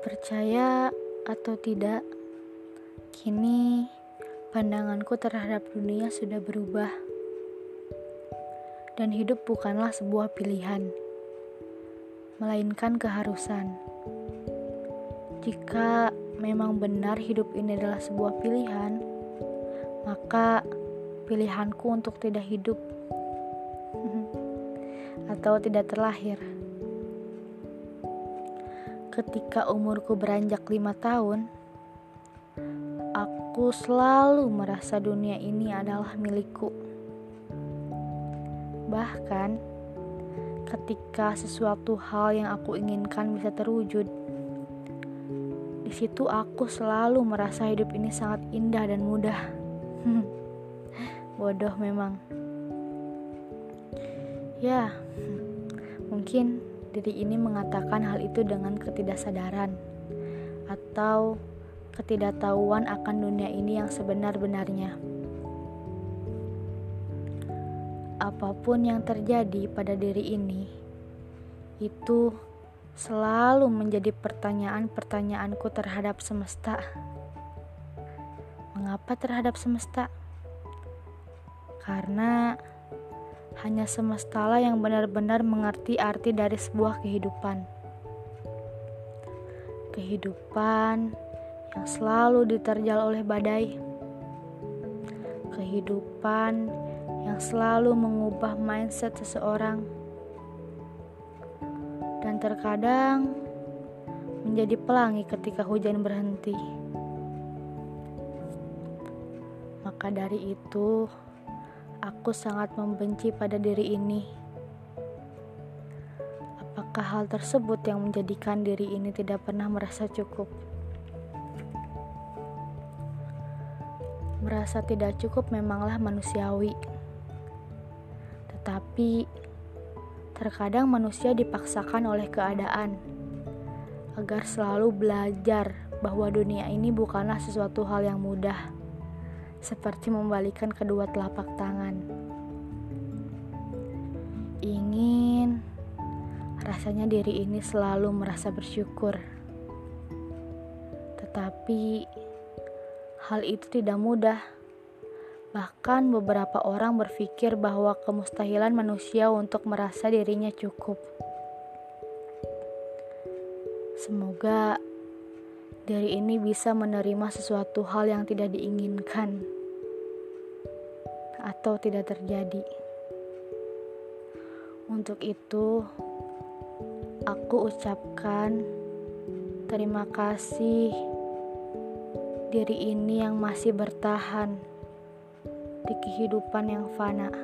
Percaya atau tidak, kini pandanganku terhadap dunia sudah berubah, dan hidup bukanlah sebuah pilihan, melainkan keharusan. Jika memang benar hidup ini adalah sebuah pilihan, maka pilihanku untuk tidak hidup atau tidak terlahir ketika umurku beranjak lima tahun, aku selalu merasa dunia ini adalah milikku. Bahkan, ketika sesuatu hal yang aku inginkan bisa terwujud, di situ aku selalu merasa hidup ini sangat indah dan mudah. Bodoh memang. Ya, mungkin diri ini mengatakan hal itu dengan ketidaksadaran atau ketidaktahuan akan dunia ini yang sebenar-benarnya. Apa pun yang terjadi pada diri ini, itu selalu menjadi pertanyaan-pertanyaanku terhadap semesta. Mengapa terhadap semesta? Karena hanya semestalah yang benar-benar mengerti arti dari sebuah kehidupan. Kehidupan yang selalu diterjal oleh badai. Kehidupan yang selalu mengubah mindset seseorang. Dan terkadang menjadi pelangi ketika hujan berhenti. Maka dari itu, Aku sangat membenci pada diri ini. Apakah hal tersebut yang menjadikan diri ini tidak pernah merasa cukup? Merasa tidak cukup memanglah manusiawi, tetapi terkadang manusia dipaksakan oleh keadaan agar selalu belajar bahwa dunia ini bukanlah sesuatu hal yang mudah seperti membalikan kedua telapak tangan. Ingin rasanya diri ini selalu merasa bersyukur, tetapi hal itu tidak mudah. Bahkan, beberapa orang berpikir bahwa kemustahilan manusia untuk merasa dirinya cukup. Semoga dari ini bisa menerima sesuatu hal yang tidak diinginkan atau tidak terjadi. Untuk itu, aku ucapkan terima kasih diri ini yang masih bertahan di kehidupan yang fana.